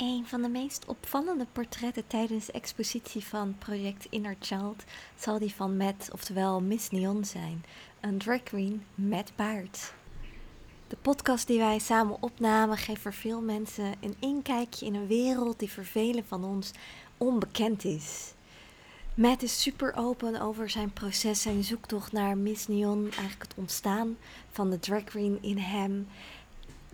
Een van de meest opvallende portretten tijdens de expositie van project Inner Child zal die van Matt, oftewel Miss Neon zijn, een drag queen met baard. De podcast die wij samen opnamen geeft voor veel mensen een inkijkje in een wereld die voor velen van ons onbekend is. Matt is super open over zijn proces, zijn zoektocht naar Miss Neon, eigenlijk het ontstaan van de drag queen in hem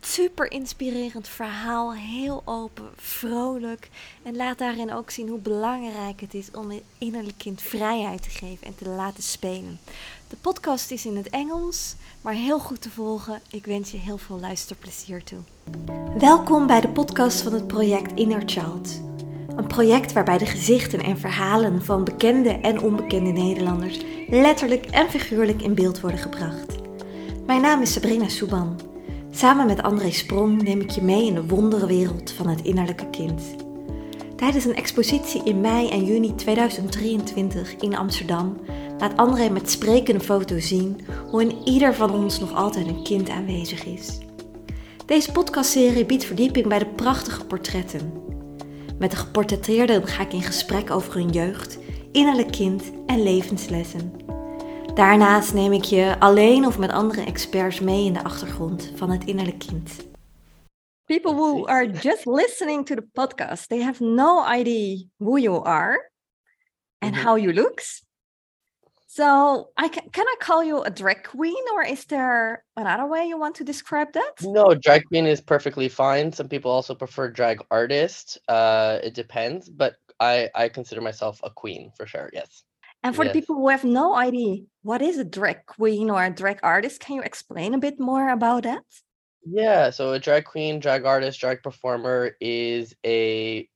super inspirerend verhaal. Heel open, vrolijk. En laat daarin ook zien hoe belangrijk het is om een innerlijk kind vrijheid te geven en te laten spelen. De podcast is in het Engels, maar heel goed te volgen. Ik wens je heel veel luisterplezier toe. Welkom bij de podcast van het project Inner Child. Een project waarbij de gezichten en verhalen van bekende en onbekende Nederlanders letterlijk en figuurlijk in beeld worden gebracht. Mijn naam is Sabrina Souban. Samen met André Sprong neem ik je mee in de wonderenwereld van het innerlijke kind. Tijdens een expositie in mei en juni 2023 in Amsterdam laat André met sprekende foto's zien hoe in ieder van ons nog altijd een kind aanwezig is. Deze podcastserie biedt verdieping bij de prachtige portretten. Met de geportretteerden ga ik in gesprek over hun jeugd, innerlijk kind en levenslessen. Daarnaast neem ik je alleen of met andere experts mee in de achtergrond van het innerlijk kind. People who are just listening to the podcast, they have no idea who you are and mm -hmm. how you look. So, I can, can I call you a drag queen, or is there another way you want to describe that? No, drag queen is perfectly fine. Some people also prefer drag artist. Uh, it depends, but I I consider myself a queen for sure. Yes. And for yes. the people who have no idea, what is a drag queen or a drag artist? Can you explain a bit more about that? Yeah, so a drag queen, drag artist, drag performer is a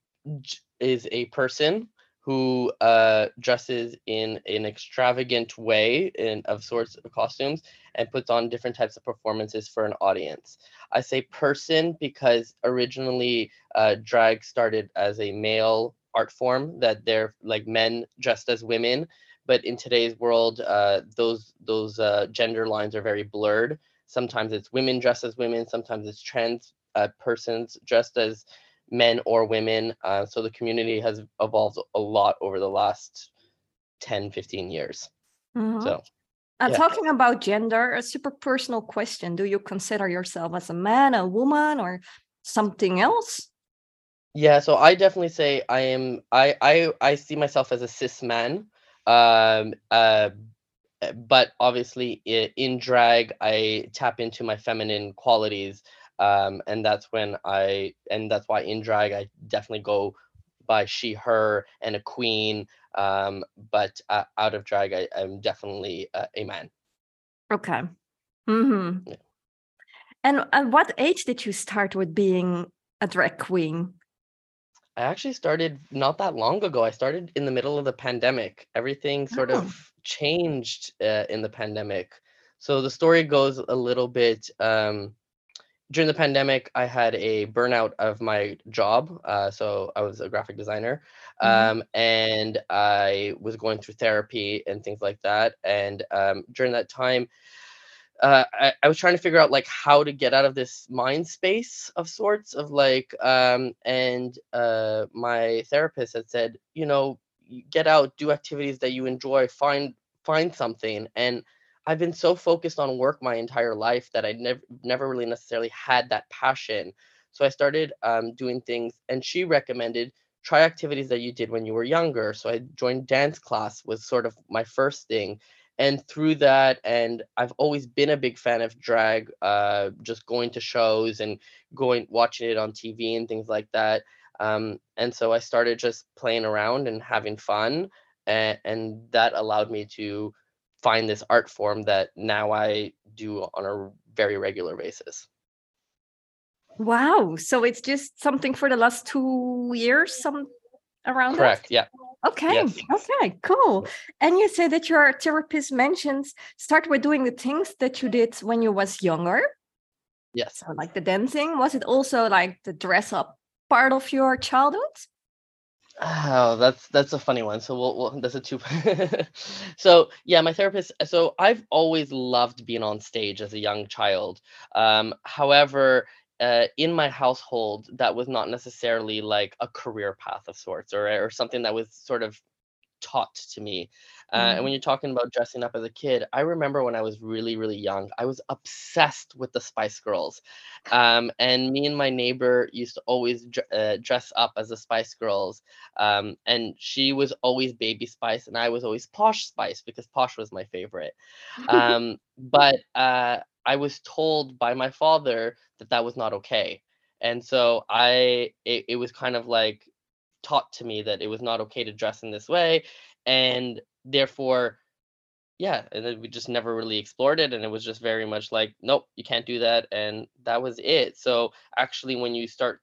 is a person who uh, dresses in an extravagant way in of sorts of costumes and puts on different types of performances for an audience. I say person because originally uh, drag started as a male art form that they're like men dressed as women but in today's world uh, those those uh, gender lines are very blurred sometimes it's women dressed as women sometimes it's trans uh, persons dressed as men or women uh, so the community has evolved a lot over the last 10 15 years mm-hmm. so uh, yeah. talking about gender a super personal question do you consider yourself as a man a woman or something else yeah, so I definitely say I am I I I see myself as a cis man. Um uh but obviously in drag I tap into my feminine qualities um and that's when I and that's why in drag I definitely go by she her and a queen um but uh, out of drag I, I'm definitely uh, a man. Okay. mm-hmm. Yeah. And at what age did you start with being a drag queen? I actually started not that long ago. I started in the middle of the pandemic. Everything sort Oh. of changed uh, in the pandemic. So the story goes a little bit um, during the pandemic, I had a burnout of my job. Uh, so I was a graphic designer. Mhm. Um, and I was going through therapy and things like that. And um, during that time, uh, I, I was trying to figure out like how to get out of this mind space of sorts of like um and uh my therapist had said you know get out do activities that you enjoy find find something. And i've been so focused on work my entire life that i never never really necessarily had that passion. So i started um, doing things and she recommended try activities that you did when you were younger. So i joined dance class was sort of my first thing and through that and i've always been a big fan of drag uh, just going to shows and going watching it on tv and things like that um, and so i started just playing around and having fun and, and that allowed me to find this art form that now i do on a very regular basis Wow. So it's just something for the last two years, some around that? correct yeah Okay. yes Okay. Cool. And you say that your therapist mentions start with doing the things that you did when you was younger. yes So like the dancing. Was it also like the dress up part of your childhood? Oh, that's that's a funny one. So we'll, we'll that's a two. so yeah, my therapist. So I've always loved being on stage as a young child. Um, however, uh, in my household that was not necessarily like a career path of sorts or or something that was sort of taught to me. Uh, and Mm. when you're talking about dressing up as a kid, I remember when I was really, really young, I was obsessed with the Spice Girls. Um, and me and my neighbor used to always dr- uh, dress up as the Spice Girls. Um, and she was always Baby Spice, and I was always Posh Spice because Posh was my favorite. Um, but uh, I was told by my father that that was not okay. And so I, it, it was kind of like taught to me that it was not okay to dress in this way and therefore yeah and then we just never really explored it and it was just very much like nope you can't do that and that was it so actually when you start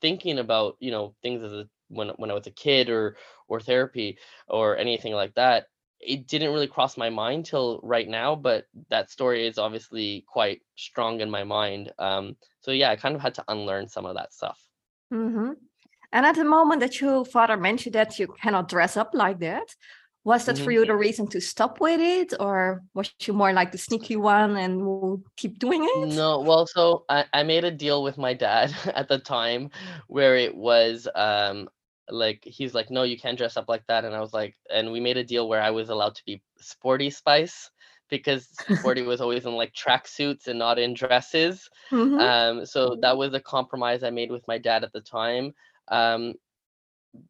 thinking about you know things as a when when I was a kid or or therapy or anything like that it didn't really cross my mind till right now but that story is obviously quite strong in my mind um so yeah I kind of had to unlearn some of that stuff hmm And at the moment that your father mentioned that you cannot dress up like that, was that for hmm you the reason to stop with it, or was you more like the sneaky one and will keep doing it? No, well, so I, I made a deal with my dad at the time where it was um like he's like, no, you can't dress up like that. And I was like, and we made a deal where I was allowed to be sporty spice because sporty was always in like tracksuits and not in dresses. hmm Um, so that was a compromise I made with my dad at the time. Um,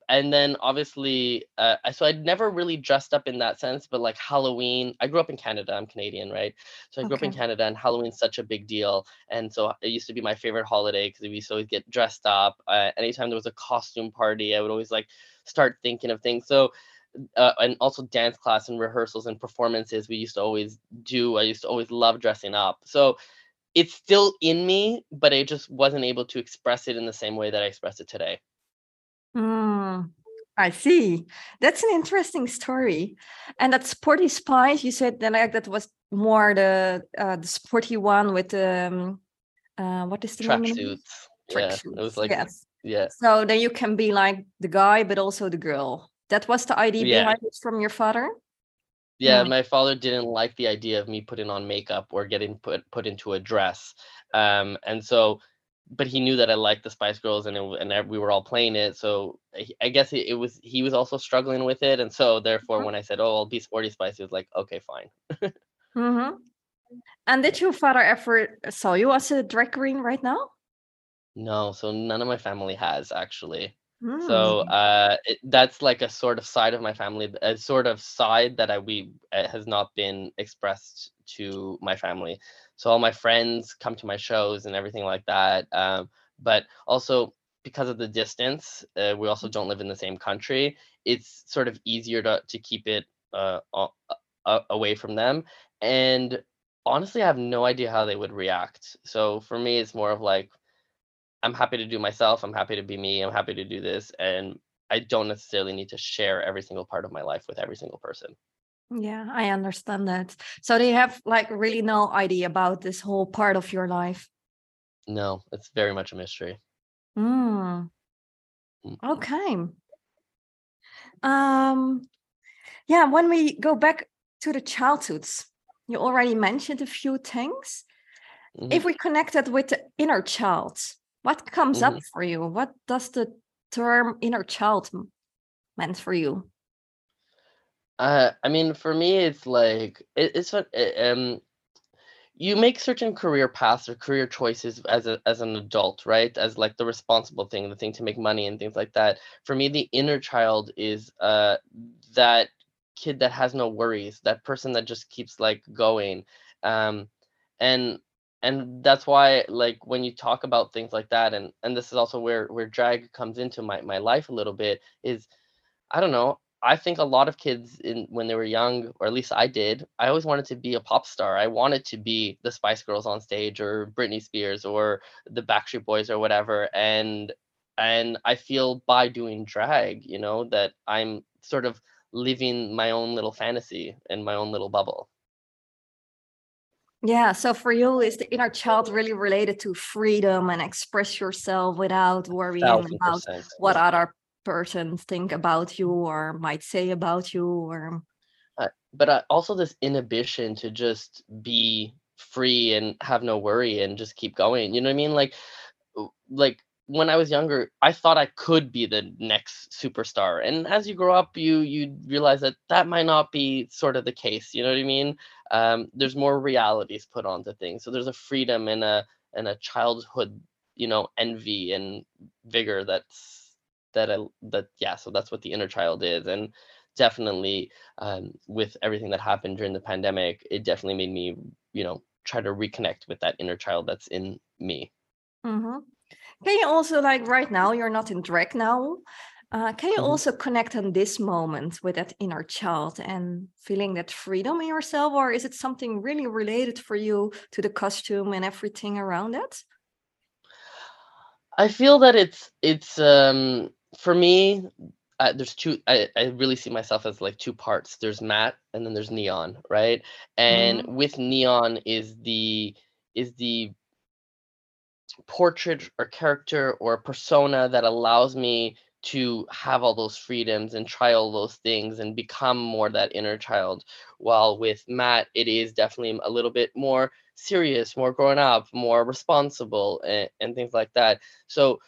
and then obviously uh, so i'd never really dressed up in that sense but like halloween i grew up in canada i'm canadian right? So i grew up in canada and halloween's such a big deal and so it used to be my favorite holiday because we used to always get dressed up uh, anytime there was a costume party i would always like start thinking of things. So uh, and also dance class and rehearsals and performances we used to always do i used to always love dressing up. So it's still in me but i just wasn't able to express it in the same way that i express it today Mm, I see. That's an interesting story. And that sporty spice, you said that like, that was more the uh, the sporty one with the um, uh, what is the name? of it? tracksuits yeah it was like Yes. yeah So then you can be like the guy, but also the girl. That was the idea Yeah, behind it from your father? yeah. My father didn't like the idea of me putting on makeup or getting put put into a dress, um, and so, but he knew that I liked the Spice Girls, and it, and we were all playing it. So I I guess it, it was he was also struggling with it, and so therefore, when I said, "Oh, I'll be sporty spice," he was like, "Okay, fine." Mm-hmm. And did your father ever saw you as a drag queen right now? No, so none of my family has actually. So Mm, uh, it, that's like a sort of side of my family, a sort of side that I we uh, has not been expressed to my family. So all my friends come to my shows and everything like that. Um, but also because of the distance, uh, we also don't live in the same country. It's sort of easier to to keep it uh, a- away from them. And honestly, I have no idea how they would react. So for me, it's more of like I'm happy to do myself. I'm happy to be me. I'm happy to do this. And I don't necessarily need to share every single part of my life with every single person. Yeah, I understand that. So they have like really no idea about this whole part of your life. No, it's very much a mystery. Mm, Mm, okay. Um, yeah, when we go back to the childhoods, you already mentioned a few things. mhm, If we connect that with the inner child, what comes up mhm. for you? What does the term inner child meant for you? Uh, I mean, for me, it's like it, it's what um you make certain career paths or career choices as a as an adult, right? As like the responsible thing, the thing to make money and things like that. For me, the inner child is uh that kid that has no worries, that person that just keeps like going. Um and and that's why like when you talk about things like that and and this is also where where drag comes into my my life a little bit is I don't know. I think a lot of kids in when they were young, or at least I did, I always wanted to be a pop star. I wanted to be the Spice Girls on stage or Britney Spears or the Backstreet Boys or whatever. And and I feel by doing drag, you know, that I'm sort of living my own little fantasy in my own little bubble. Yeah, so for you, is the inner child really related to freedom and express yourself without worrying about what other persons think about you or might say about you or Uh, but uh, also this inhibition to just be free and have no worry and just keep going. You know what I mean? Like like when I was younger, I thought I could be the next superstar. And as you grow up, you you realize that that might not be sort of the case. You know what I mean? Um, there's more realities put onto things. So there's a freedom and a and a childhood, you know, envy and vigor that's that I that yeah. So that's what the inner child is, and definitely um, with everything that happened during the pandemic, it definitely made me, you know, try to reconnect with that inner child that's in me. Mm-hmm. Can you also like right now you're not in drag now? Uh, can you Mhm. also connect on this moment with that inner child and feeling that freedom in yourself, or is it something really related for you to the costume and everything around it? I feel that it's it's um for me. Uh, there's two. I, I really see myself as like two parts. There's Matt, and then there's Neon, right? And Mm-hmm. with Neon is the is the portrait or character or persona that allows me to have all those freedoms and try all those things and become more that inner child. While with Matt, it is definitely a little bit more serious, more grown up, more responsible, and, and things like that. So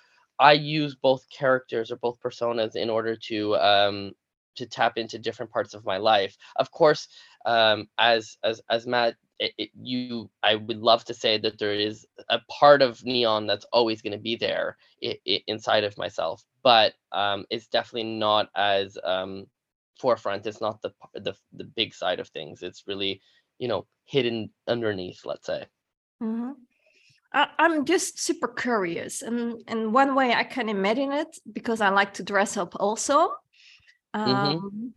I use both characters or both personas in order to um, to tap into different parts of my life. Of course, um, as as as Matt, it, it, you I would love to say that there is a part of neon that's always going to be there i i inside of myself, but um, it's definitely not as um, forefront. It's not the the the big side of things. It's really you know hidden underneath. Let's say. Mm-hmm. I, I'm just super curious, and and one way I can imagine it because I like to dress up also. hmm Um,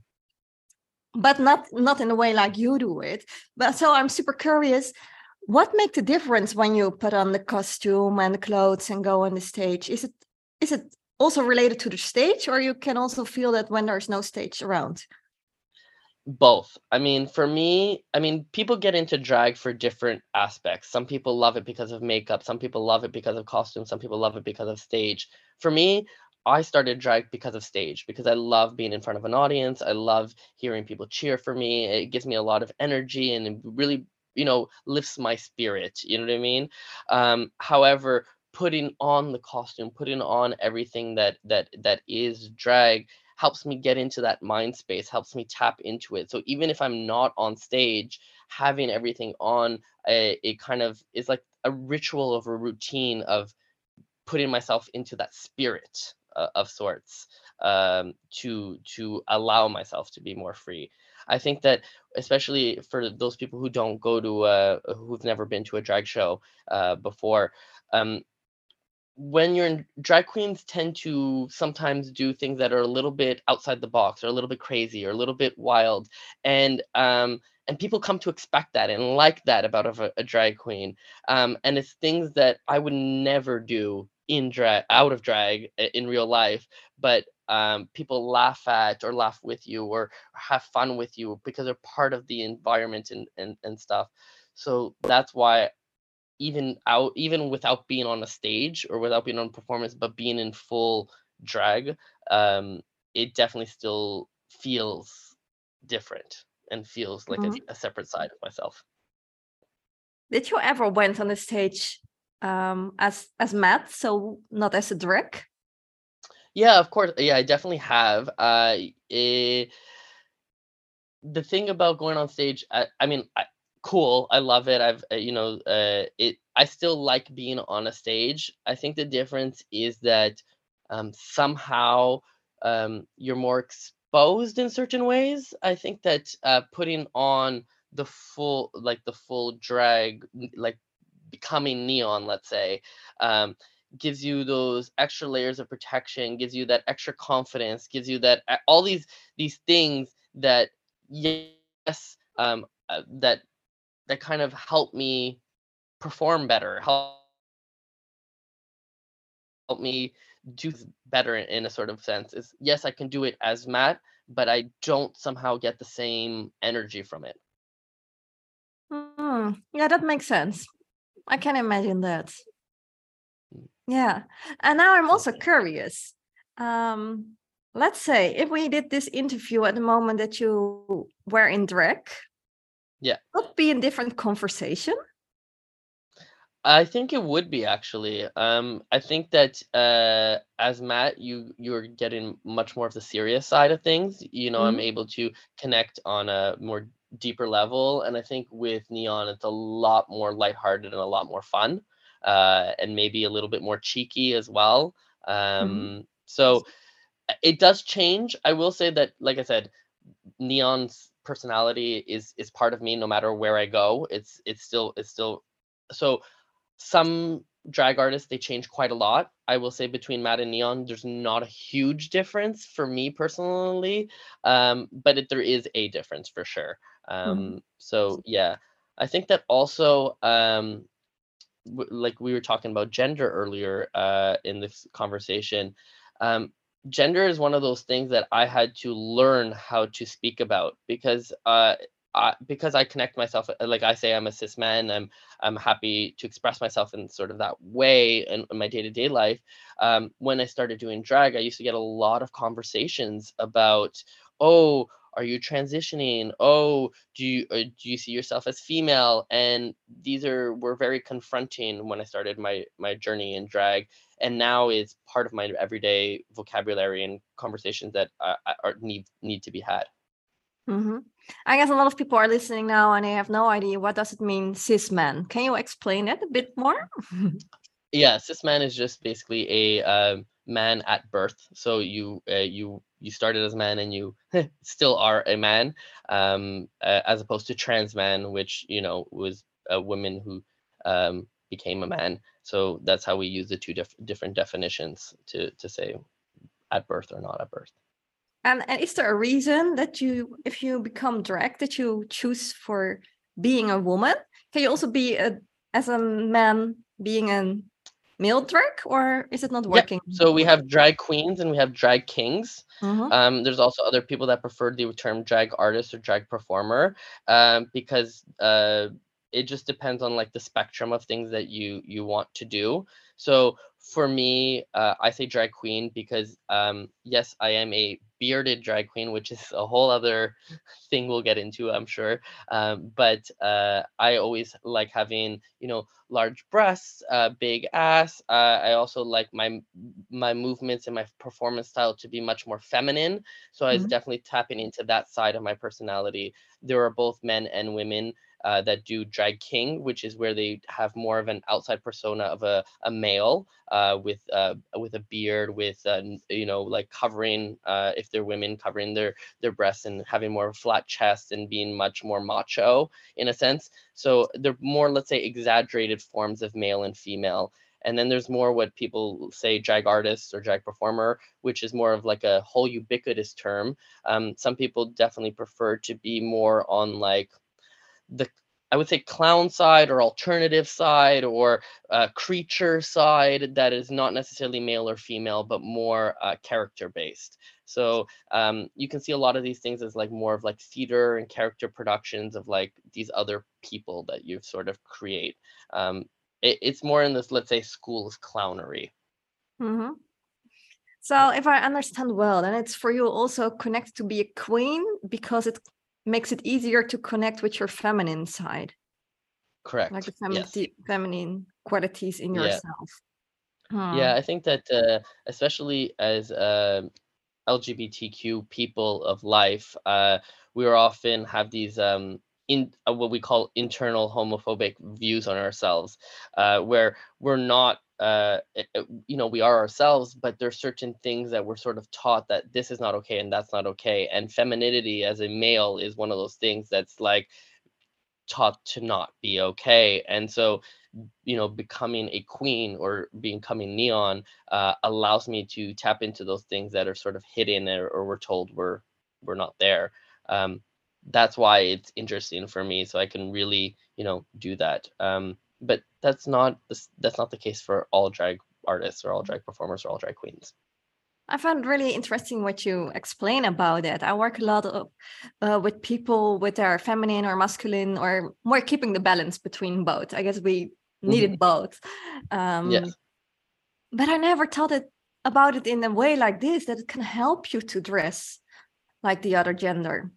but not not in a way like you do it but so i'm super curious what make the difference when you put on the costume and the clothes and go on the stage is it is it also related to the stage or you can also feel that when there's no stage around Both. I mean, for me, I mean, people get into drag for different aspects. Some people love it because of makeup, some people love it because of costume, some people love it because of stage. For me, I started drag because of stage because I love being in front of an audience. I love hearing people cheer for me. It gives me a lot of energy and it really, you know, lifts my spirit. You know what I mean? Um, however, putting on the costume, putting on everything that that that is drag helps me get into that mind space, helps me tap into it. So even if I'm not on stage, having everything on a, a kind of is like a ritual of a routine of putting myself into that spirit uh, of sorts um, to to allow myself to be more free. I think that especially for those people who don't go to uh, who've never been to a drag show uh, before, um, when you're in drag queens tend to sometimes do things that are a little bit outside the box or a little bit crazy or a little bit wild and um and people come to expect that and like that about a, a drag queen um and it's things that i would never do in drag out of drag in real life but um people laugh at or laugh with you or have fun with you because they're part of the environment and and, and stuff. So that's why even out even without being on a stage or without being on performance but being in full drag um it definitely still feels different and feels like a, Mhm. a separate side of myself. Did you ever went on the stage um as as matt so not as a drag yeah of course yeah i definitely have. Uh eh, the thing about going on stage i, I mean I, cool i love it i've uh, you know uh it i still like being on a stage i think the difference is that um somehow um you're more exposed in certain ways i think that uh putting on the full like the full drag like becoming neon let's say um gives you those extra layers of protection gives you that extra confidence gives you that all these these things that yes um uh, that that kind of help me perform better help, help me do better in, a sort of sense is yes i can do it as matt but i don't somehow get the same energy from it Hmm, yeah that makes sense i can imagine that Mm, Yeah. And now I'm also curious. Um, let's say if we did this interview at the moment that you were in drag, yeah would be in different conversation. I think it would be actually. Um, I think that uh, as Matt, you you're getting much more of the serious side of things. You know, I'm Mhm. able to connect on a more deeper level, and I think with Neon, it's a lot more lighthearted and a lot more fun, uh, and maybe a little bit more cheeky as well. Mhm. Um, so uh, it does change. I will say that, like I said, Neon's personality is is part of me no matter where I go. It's it's still it's still so some drag artists they change quite a lot. I will say between Matt and Neon, there's not a huge difference for me personally, um, but it, there is a difference for sure. Mhm. Um, so yeah, I think that also um, w- like we were talking about gender earlier uh, in this conversation. Um, gender is one of those things that I had to learn how to speak about because uh, I, because I connect myself uh, like I say I'm a cis man. I'm I'm happy to express myself in sort of that way in, in my day to day life. Um, when I started doing drag, I used to get a lot of conversations about, oh, are you transitioning? Oh, do you uh, do you see yourself as female? And these are were very confronting when I started my my journey in drag, and now is part of my everyday vocabulary and conversations that uh, are need need to be had. Mhm. I guess a lot of people are listening now and they have no idea what does it mean cis man. Can you explain it a bit more? Yeah, cis man is just basically a um, man at birth. So you uh, you you started as a man and you still are a man, um, uh, as opposed to trans man, which you know was a woman who um, became a man. So that's how we use the two diff- different definitions to to say at birth or not at birth. And, and is there a reason that you, if you become drag, that you choose for being a woman? Can you also be a as a man being a male drag, or is it not Yeah. working? So we have drag queens and we have drag kings. Mhm. Um, there's also other people that prefer the term drag artist or drag performer um, because uh, it just depends on like the spectrum of things that you you want to do. So for me, uh, I say drag queen because um, yes, I am a bearded drag queen, which is a whole other thing we'll get into, I'm sure. Um, but uh, I always like having you know large breasts, uh, big ass. Uh, I also like my my movements and my performance style to be much more feminine. So I was Mhm. definitely tapping into that side of my personality. There are both men and women uh, that do drag king, which is where they have more of an outside persona of a, a male uh, with uh, with a beard, with uh, you know like covering uh, if they're women covering their their breasts and having more of a flat chest and being much more macho in a sense. So they're more let's say exaggerated forms of male and female. And then there's more what people say drag artists or drag performer, which is more of like a whole ubiquitous term. Um, some people definitely prefer to be more on like the I would say clown side or alternative side or uh, creature side that is not necessarily male or female, but more uh, character based. So um, you can see a lot of these things as like more of like theater and character productions of like these other people that you sort of create. Um, it, it's more in this, let's say, school of clownery. Mhm. So if I understand well, then it's for you also connected to be a queen because it makes it easier to connect with your feminine side, Correct. like the Yes. feminine feminine qualities in Yeah. yourself. Hmm. Yeah, I think that uh, especially as uh, LGBTQ people of life, uh, we are often have these um, in uh, what we call internal homophobic views on ourselves, uh, where we're not, uh, uh, uh, you know, we are ourselves, but there's certain things that we're sort of taught that this is not okay and that's not okay. And femininity as a male is one of those things that's like taught to not be okay. And so you know becoming a queen or becoming neon uh, allows me to tap into those things that are sort of hidden or, or we're told we're we're not there um, that's why it's interesting for me so i can really you know do that um, but that's not the, that's not the case for all drag artists or all drag performers or all drag queens I found really interesting what you explain about it. I work a lot of, uh, with people with their feminine or masculine or more keeping the balance between both. I guess we needed both. Um, yes but I never thought it about it in a way like this that it can help you to dress like the other gender.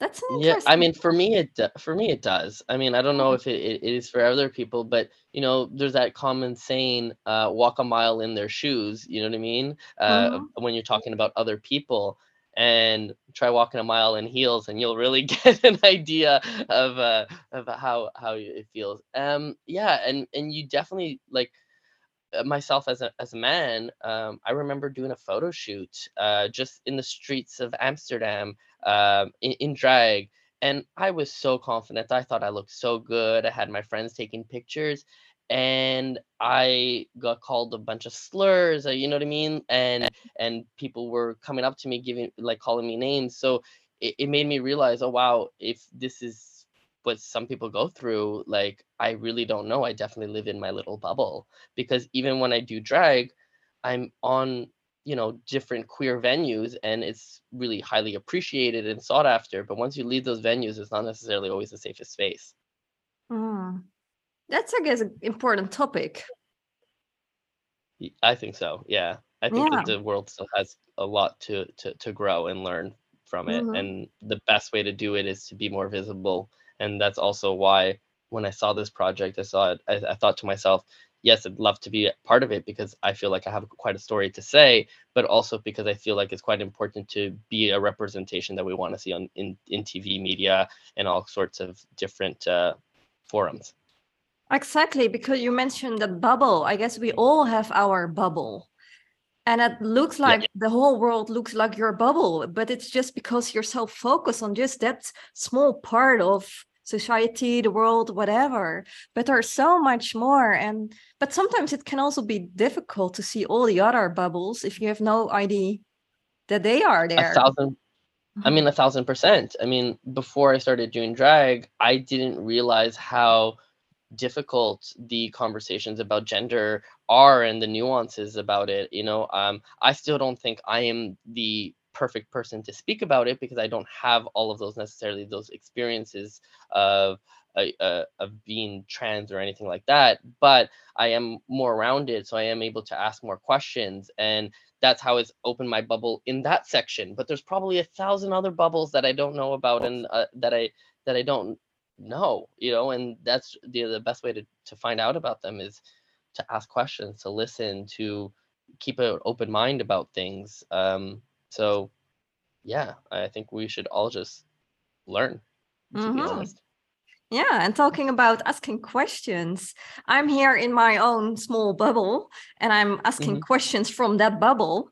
That's Yeah, I mean, for me, it for me it does. I mean, I don't know Mm. if it, it is for other people, but you know, there's that common saying, uh, "Walk a mile in their shoes." You know what I mean? Uh, Mhm. when you're talking about other people, and try walking a mile in heels, and you'll really get an idea of uh, of how how it feels. Um, yeah, and and you definitely like myself as a as a man, um, I remember doing a photo shoot uh, just in the streets of Amsterdam um, in, in drag, and I was so confident. I thought I looked so good. I had my friends taking pictures, and I got called a bunch of slurs. uh, You know what I mean? And and people were coming up to me, giving like calling me names. So it, it made me realize, oh wow, if this is what some people go through, like I really don't know. I definitely live in my little bubble because even when I do drag, I'm on, you know, different queer venues and it's really highly appreciated and sought after. But once you leave those venues, it's not necessarily always the safest space. Mm. That's, I guess, an important topic. I think so. Yeah. I think that the world still has a lot to to, to grow and learn from it. Mhm. And the best way to do it is to be more visible. And that's also why when I saw this project, I saw it, I, I thought to myself, yes, I'd love to be a part of it because I feel like I have quite a story to say, but also because I feel like it's quite important to be a representation that we want to see on in, in TV media and all sorts of different uh, forums. Exactly, because you mentioned that bubble. I guess we all have our bubble. And it looks Yeah. like the whole world looks like your bubble, but it's just because you're so focused on just that small part of society, the world, whatever. But there's so much more. And but sometimes it can also be difficult to see all the other bubbles if you have no idea that they are there. A thousand I mean, a mm-hmm. thousand percent. I mean, before I started doing drag, I didn't realize how difficult the conversations about gender are and the nuances about it. You know, um, I still don't think I am the perfect person to speak about it because I don't have all of those necessarily those experiences of uh, uh, of being trans or anything like that. But I am more rounded, so I am able to ask more questions, and that's how it's opened my bubble in that section. But there's probably a thousand other bubbles that I don't know about and uh, that I that I don't know, you know, and that's the the best way to to find out about them is to ask questions, to listen, to keep an open mind about things. Um, so yeah, I think we should all just learn, to be Mhm. honest. Yeah, and talking about asking questions, I'm here in my own small bubble and I'm asking hmm questions from that bubble.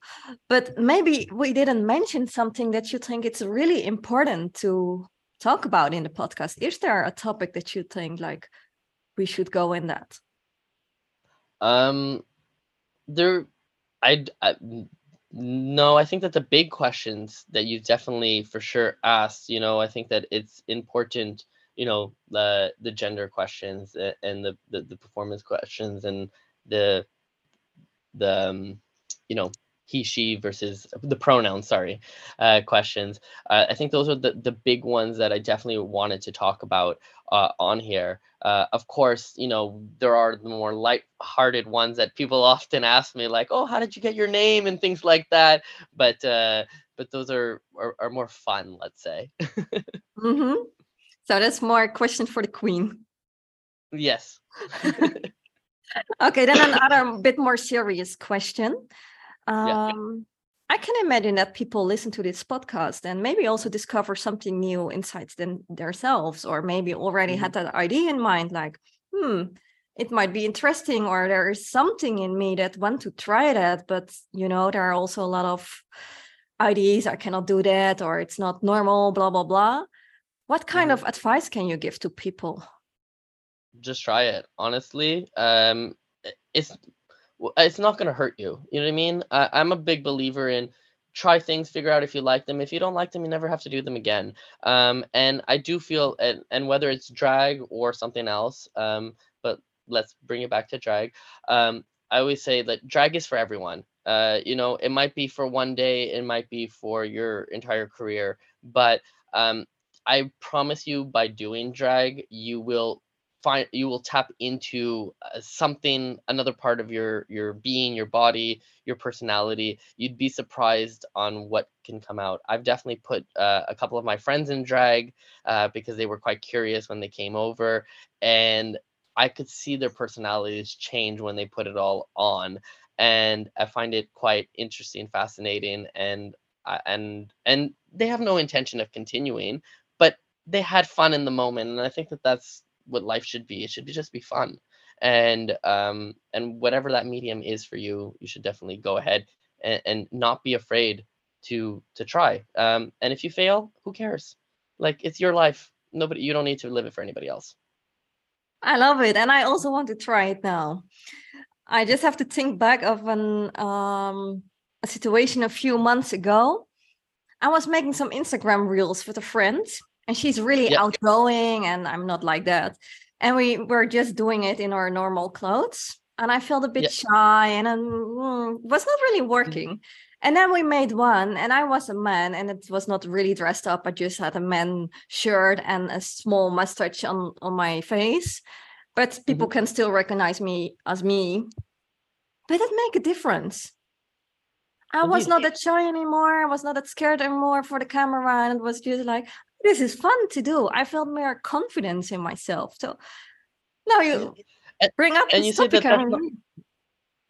But maybe we didn't mention something that you think it's really important to talk about in the podcast. Is there a topic that you think like we should go in that? Um, there, I no, I think that the big questions that you definitely for sure asked, you know, I think that it's important, you know, the the gender questions and the the, the performance questions and the the um, you know he she versus the pronouns sorry uh, questions. Uh, i think those are the, the big ones that i definitely wanted to talk about uh, on here. Uh, of course you know there are the more light-hearted ones that people often ask me like oh how did you get your name? and things like that. But uh, but those are, are are more fun let's say. Hmm So that's more a question for the queen. yes. Okay, then another bit more serious question. Yeah Um, I can imagine that people listen to this podcast and maybe also discover something new inside them themselves, or maybe already Mhm. had that idea in mind, like, hmm, it might be interesting, or there is something in me that want to try that, but you know, there are also a lot of ideas, I cannot do that, or it's not normal, blah blah blah. What kind Mhm. of advice can you give to people? just try it honestly um it's it's not going to hurt you you know what i mean? I, i'm a big believer in try things figure out if you like them. If you don't like them you never have to do them again. Um and i do feel and, and whether it's drag or something else um but let's bring it back to drag. Um i always say that drag is for everyone. Uh you know it might be for one day it might be for your entire career but um i promise you by doing drag you will find you will tap into uh, something another part of your your being your body your personality. You'd be surprised on what can come out. I've definitely put uh, a couple of my friends in drag uh, because they were quite curious when they came over and i could see their personalities change when they put it all on and i find it quite interesting fascinating and uh, and and they have no intention of continuing but they had fun in the moment and i think that that's what life should be. It should be just be fun. And um and whatever that medium is for you, you should definitely go ahead and, and not be afraid to to try. Um and if you fail, who cares? Like it's your life. Nobody you don't need to live it for anybody else. I love it. And I also want to try it now. I just have to think back of an um a situation a few months ago. I was making some Instagram reels with a friend and she's really outgoing and i'm not like that and we were just doing it in our normal clothes and i felt a bit shy and it mm, was not really mm-hmm. working and then we made one and i was a man and it was not really dressed up i just had a man shirt and a small mustache on on my face but people mm-hmm. can still recognize me as me but it make a difference I was not that shy anymore. I was not that scared anymore for the camera. And it was just like, this is fun to do. I felt more confidence in myself. So now you and, bring up and you say that that's not,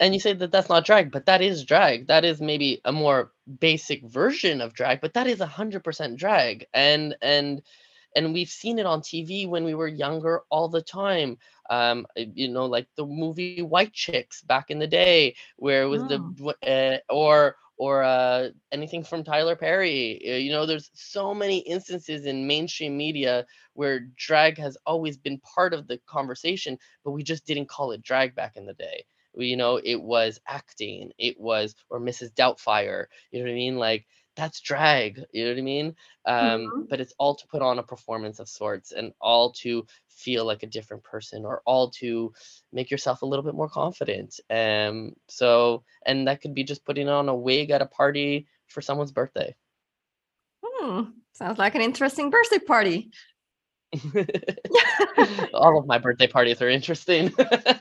and you say that that's not drag, but that is drag. That is maybe a more basic version of drag, but that is a hundred percent drag. And and and we've seen it on TV when we were younger all the time. Um, you know, like the movie White Chicks back in the day, where it was oh. the uh, or or uh, anything from Tyler Perry. Uh, you know, there's so many instances in mainstream media where drag has always been part of the conversation, but we just didn't call it drag back in the day. You know, it was acting, it was, or Mrs. Doubtfire. You know what I mean? Like that's drag you know what i mean um mm-hmm. but it's all to put on a performance of sorts and all to feel like a different person or all to make yourself a little bit more confident um so and that could be just putting on a wig at a party for someone's birthday hmm. sounds like an interesting birthday party all of my birthday parties are interesting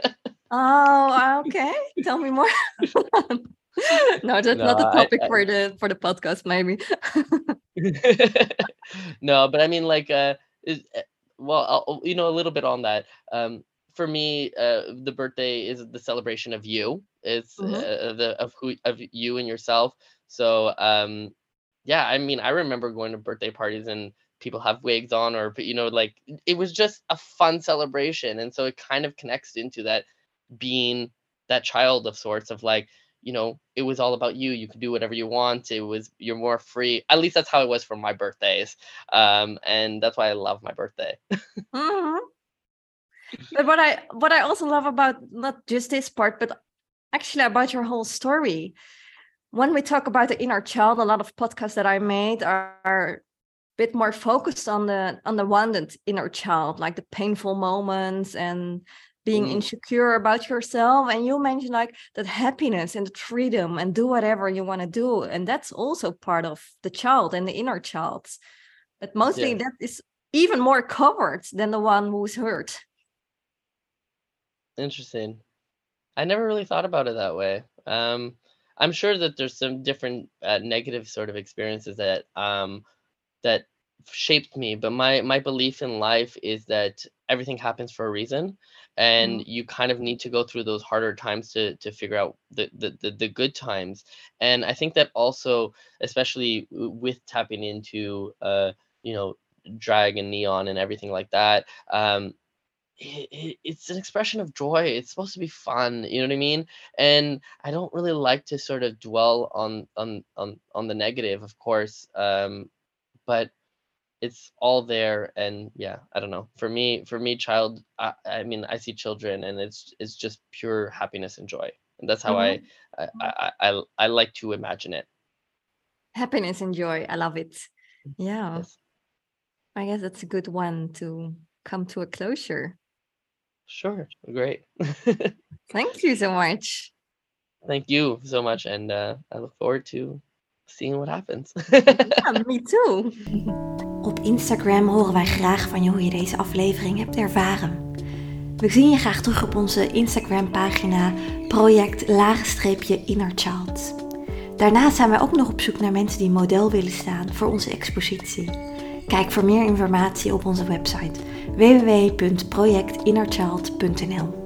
oh okay tell me more no, that's no, not the topic I, I, for the for the podcast, maybe. no, but I mean, like, uh, is, eh, well, I'll, you know, a little bit on that. Um, for me, uh, the birthday is the celebration of you. It's mm-hmm. uh, the of who of you and yourself. So, um, yeah, I mean, I remember going to birthday parties and people have wigs on, or you know, like it was just a fun celebration, and so it kind of connects into that being that child of sorts of like you know, it was all about you. You could do whatever you want. It was you're more free. At least that's how it was for my birthdays, um, and that's why I love my birthday. mm-hmm. But what I what I also love about not just this part, but actually about your whole story. When we talk about the inner child, a lot of podcasts that I made are, are a bit more focused on the on the one that inner child, like the painful moments and being mm. insecure about yourself and you mentioned like that happiness and the freedom and do whatever you want to do and that's also part of the child and the inner child but mostly yeah. that is even more covered than the one who's hurt interesting i never really thought about it that way um i'm sure that there's some different uh, negative sort of experiences that um that shaped me but my my belief in life is that everything happens for a reason and mm-hmm. you kind of need to go through those harder times to to figure out the, the the the good times. And i think that also especially with tapping into uh you know drag and neon and everything like that um it, it, it's an expression of joy. It's supposed to be fun you know what i mean? And i don't really like to sort of dwell on on on on the negative of course um but it's all there and yeah i don't know. For me for me child I, I mean i see children and it's it's just pure happiness and joy and that's how mm-hmm. I, I i i like to imagine it. Happiness and joy i love it. Yeah. yes. i guess that's a good one to come to a closure. Sure great. Thank you so much. Thank you so much and uh, i look forward to seeing what happens. Yeah, me too Op Instagram horen wij graag van je hoe je deze aflevering hebt ervaren. We zien je graag terug op onze Instagram pagina project Innerchild. Daarnaast zijn wij ook nog op zoek naar mensen die model willen staan voor onze expositie. Kijk voor meer informatie op onze website www.projectinnerchild.nl